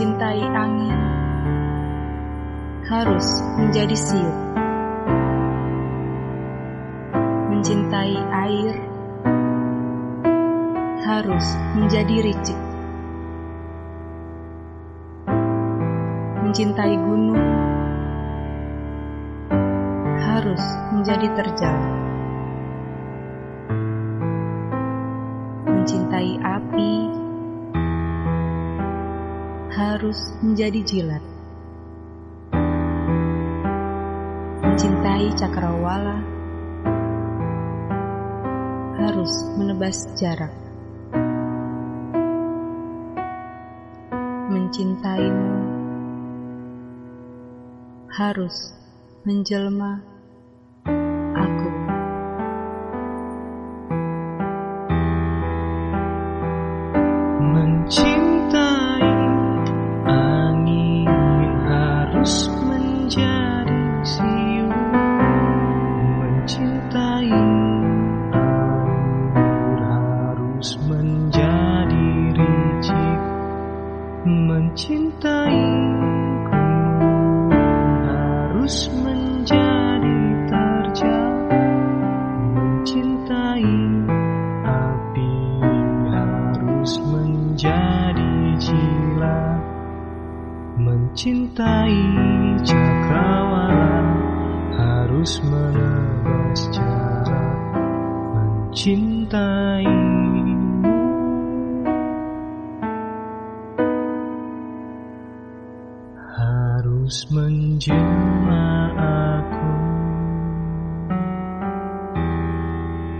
mencintai angin harus menjadi siup. Mencintai air harus menjadi ricik. Mencintai gunung harus menjadi terjal. Mencintai api harus menjadi jilat. Mencintai cakrawala harus menebas jarak. Mencintaimu harus menjelma siu Mencintai. Harus menjadi ricik Mencintai. Harus menjadi terjal Mencintai. Api harus menjadi jilat Mencintai Mencintaimu. Harus menjelma